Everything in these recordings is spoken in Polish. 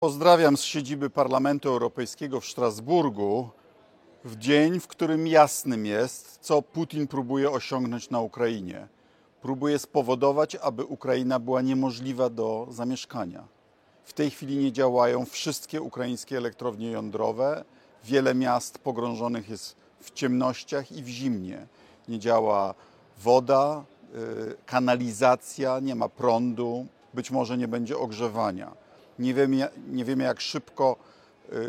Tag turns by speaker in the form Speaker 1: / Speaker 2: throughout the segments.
Speaker 1: Pozdrawiam z siedziby Parlamentu Europejskiego w Strasburgu w dzień, w którym jasnym jest, co Putin próbuje osiągnąć na Ukrainie. Próbuje spowodować, aby Ukraina była niemożliwa do zamieszkania. W tej chwili nie działają wszystkie ukraińskie elektrownie jądrowe. Wiele miast pogrążonych jest w ciemnościach i w zimnie. Nie działa woda, y, kanalizacja, nie ma prądu, być może nie będzie ogrzewania. Nie wiemy, nie wiemy jak szybko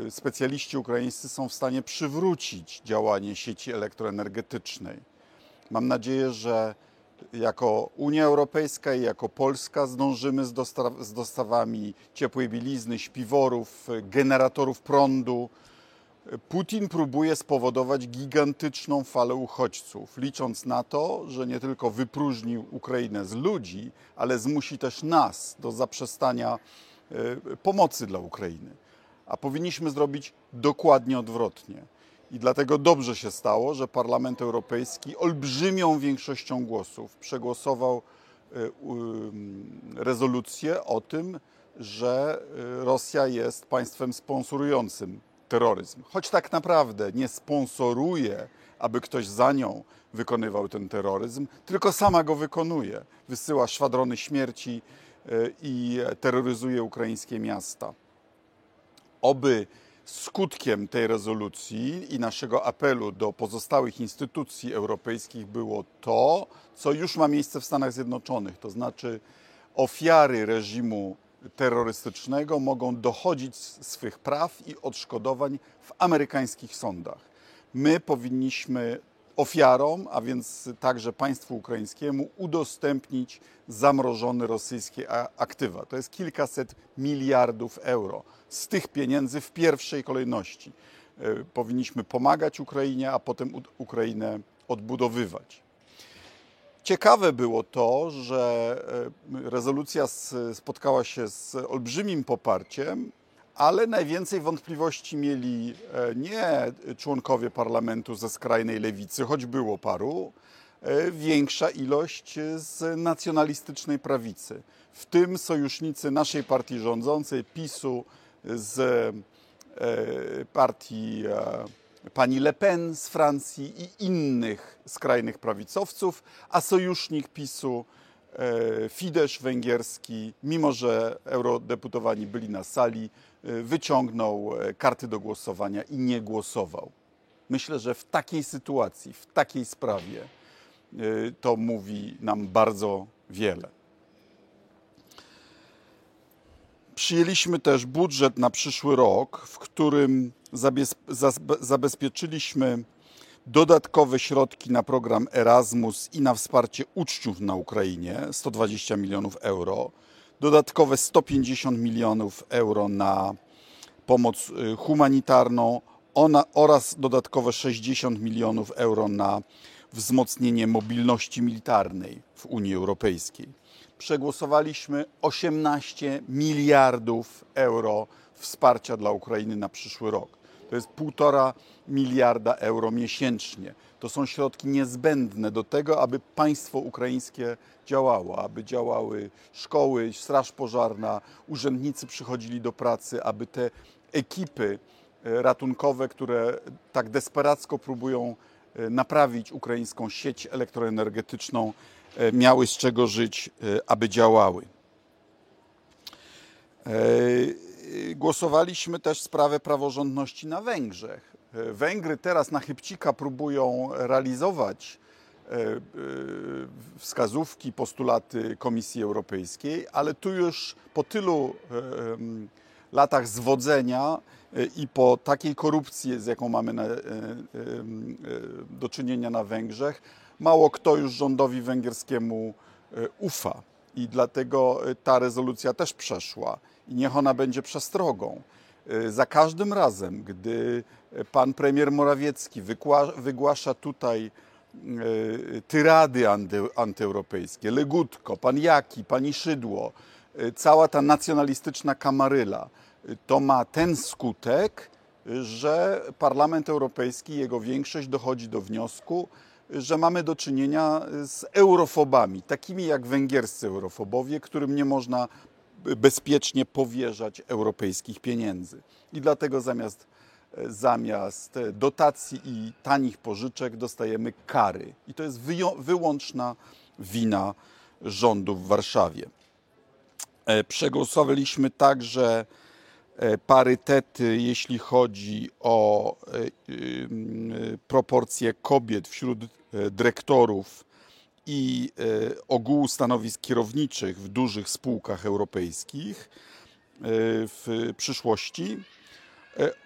Speaker 1: y, specjaliści ukraińscy są w stanie przywrócić działanie sieci elektroenergetycznej. Mam nadzieję, że jako Unia Europejska i jako Polska zdążymy z, dostaw z dostawami ciepłej bielizny, śpiworów, generatorów prądu. Putin próbuje spowodować gigantyczną falę uchodźców, licząc na to, że nie tylko wypróżnił Ukrainę z ludzi, ale zmusi też nas do zaprzestania pomocy dla Ukrainy. A powinniśmy zrobić dokładnie odwrotnie. I dlatego dobrze się stało, że Parlament Europejski olbrzymią większością głosów przegłosował e, rezolucję o tym, że e, Rosja jest państwem sponsorującym terroryzm. Choć tak naprawdę nie sponsoruje, aby ktoś za nią wykonywał ten terroryzm, tylko sama go wykonuje. Wysyła szwadrony śmierci e, i terroryzuje ukraińskie miasta. Oby skutkiem tej rezolucji i naszego apelu do pozostałych instytucji europejskich było to, co już ma miejsce w Stanach Zjednoczonych, to znaczy ofiary reżimu terrorystycznego mogą dochodzić swych praw i odszkodowań w amerykańskich sądach. My powinniśmy ofiarom, a więc także państwu ukraińskiemu, udostępnić zamrożone rosyjskie aktywa. To jest kilkaset miliardów euro. Z tych pieniędzy w pierwszej kolejności e, powinniśmy pomagać Ukrainie, a potem Ukrainę odbudowywać. Ciekawe było to, że e, rezolucja spotkała się z olbrzymim poparciem, ale najwięcej wątpliwości mieli e, nie członkowie parlamentu ze skrajnej lewicy, choć było paru, e, większa ilość z nacjonalistycznej prawicy, w tym sojusznicy naszej partii rządzącej, PiSu, z partii pani Le Pen z Francji i innych skrajnych prawicowców, a sojusznik PiSu e, Fidesz węgierski, mimo że eurodeputowani byli na sali, e, wyciągnął e, karty do głosowania i nie głosował. Myślę, że w takiej sytuacji, w takiej sprawie to mówi nam bardzo wiele. Przyjęliśmy też budżet na przyszły rok, w którym zabezpieczyliśmy dodatkowe środki na program Erasmus i na wsparcie uczniów na Ukrainie 120 milionów euro, dodatkowe 150 milionów euro na pomoc y, humanitarną ona, oraz dodatkowe 60 milionów euro na wzmocnienie mobilności militarnej w Unii Europejskiej. Przegłosowaliśmy 18 miliardów euro wsparcia dla Ukrainy na przyszły rok. To jest półtora miliarda euro miesięcznie. To są środki niezbędne do tego, aby państwo ukraińskie działało, aby działały szkoły, straż pożarna, urzędnicy przychodzili do pracy, aby te ekipy e, ratunkowe, które tak desperacko próbują e, naprawić ukraińską sieć elektroenergetyczną, e, miały z czego żyć, aby działały. Głosowaliśmy też sprawę praworządności na Węgrzech. Węgry teraz na chybcika próbują realizować e, wskazówki, postulaty Komisji Europejskiej, ale tu już po tylu latach zwodzenia i po takiej korupcji, z jaką mamy do czynienia na Węgrzech, mało kto już rządowi węgierskiemu ufa. I dlatego ta rezolucja też przeszła i niech ona będzie przestrogą. Y, za każdym razem, gdy pan premier Morawiecki wygłasza tutaj y, tyrady anty, antyeuropejskie, Legutko, pan Jaki, pani Szydło, y, cała ta nacjonalistyczna kamaryla, to ma ten skutek, że Parlament Europejski, jego większość dochodzi do wniosku, że mamy do czynienia z eurofobami, takimi jak węgierscy eurofobowie, którym nie można bezpiecznie powierzać europejskich pieniędzy. I dlatego zamiast, zamiast dotacji i tanich pożyczek dostajemy kary. I to jest wyłączna wina rządu w Warszawie. E, przegłosowaliśmy także e, parytety, jeśli chodzi o e, proporcje kobiet wśród dyrektorów i ogółu stanowisk kierowniczych w dużych spółkach europejskich w przyszłości.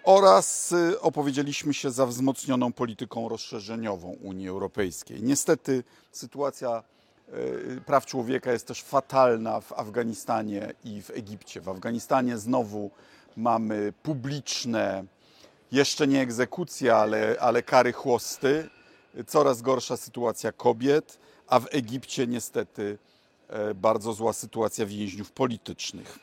Speaker 1: Oraz opowiedzieliśmy się za wzmocnioną polityką rozszerzeniową Unii Europejskiej. Niestety sytuacja praw człowieka jest też fatalna w Afganistanie i w Egipcie. W Afganistanie znowu mamy publiczne, jeszcze nie egzekucje, ale, ale kary chłosty, coraz gorsza sytuacja kobiet, a w Egipcie niestety e, bardzo zła sytuacja więźniów politycznych.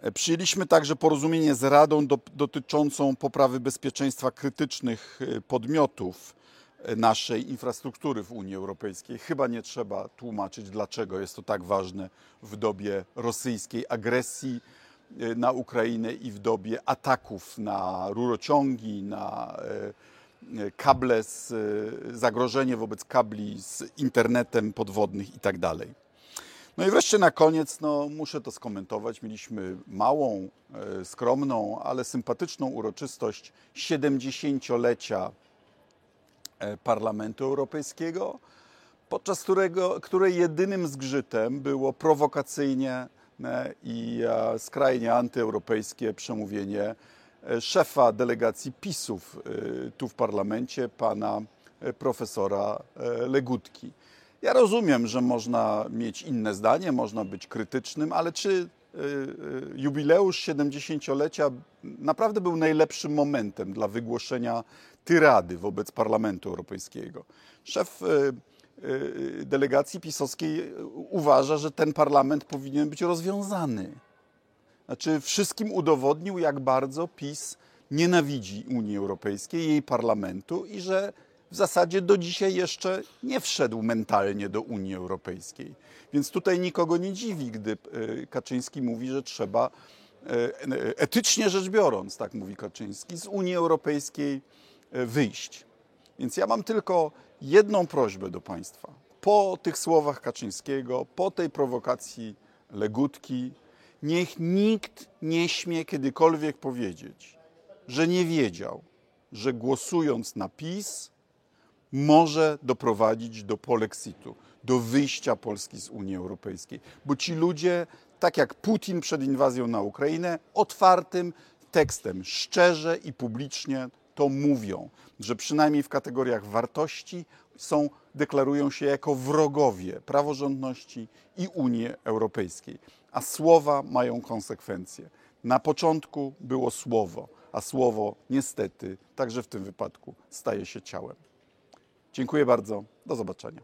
Speaker 1: E, przyjęliśmy także porozumienie z Radą do, dotyczącą poprawy bezpieczeństwa krytycznych e, podmiotów naszej infrastruktury w Unii Europejskiej. Chyba nie trzeba tłumaczyć, dlaczego jest to tak ważne w dobie rosyjskiej agresji na Ukrainę i w dobie ataków na rurociągi, na kable, z, e, zagrożenie wobec kabli z internetem podwodnych itd. Tak no i wreszcie na koniec no, muszę to skomentować. Mieliśmy małą, skromną, ale sympatyczną uroczystość 70-lecia E, Parlamentu Europejskiego, podczas którego, której jedynym zgrzytem było prowokacyjnie e, i e, skrajnie antyeuropejskie przemówienie szefa delegacji PiSów tu w parlamencie, pana profesora Legutki. Ja rozumiem, że można mieć inne zdanie, można być krytycznym, ale czy jubileusz 70-lecia naprawdę był najlepszym momentem dla wygłoszenia tyrady wobec Parlamentu Europejskiego. Szef e, e, delegacji pisowskiej uważa, że ten parlament powinien być rozwiązany. Znaczy, wszystkim udowodnił, jak bardzo PiS nienawidzi Unii Europejskiej, jej parlamentu i że w zasadzie do dzisiaj jeszcze nie wszedł mentalnie do Unii Europejskiej. Więc tutaj nikogo nie dziwi, gdy e, Kaczyński mówi, że trzeba etycznie rzecz biorąc, tak mówi Kaczyński, z Unii Europejskiej wyjść. Więc ja mam tylko jedną prośbę do Państwa. Po tych słowach Kaczyńskiego, po tej prowokacji Legutki, niech nikt nie śmie kiedykolwiek powiedzieć, że nie wiedział, że głosując na PiS może doprowadzić do polexitu, do wyjścia Polski z Unii Europejskiej. Bo ci ludzie, tak jak Putin przed inwazją na Ukrainę, otwartym tekstem, szczerze i publicznie to mówią, że przynajmniej w kategoriach wartości są, deklarują się jako wrogowie praworządności i Unii Europejskiej. A słowa mają konsekwencje. Na początku było słowo, a słowo niestety także w tym wypadku staje się ciałem. Dziękuję bardzo. Do zobaczenia.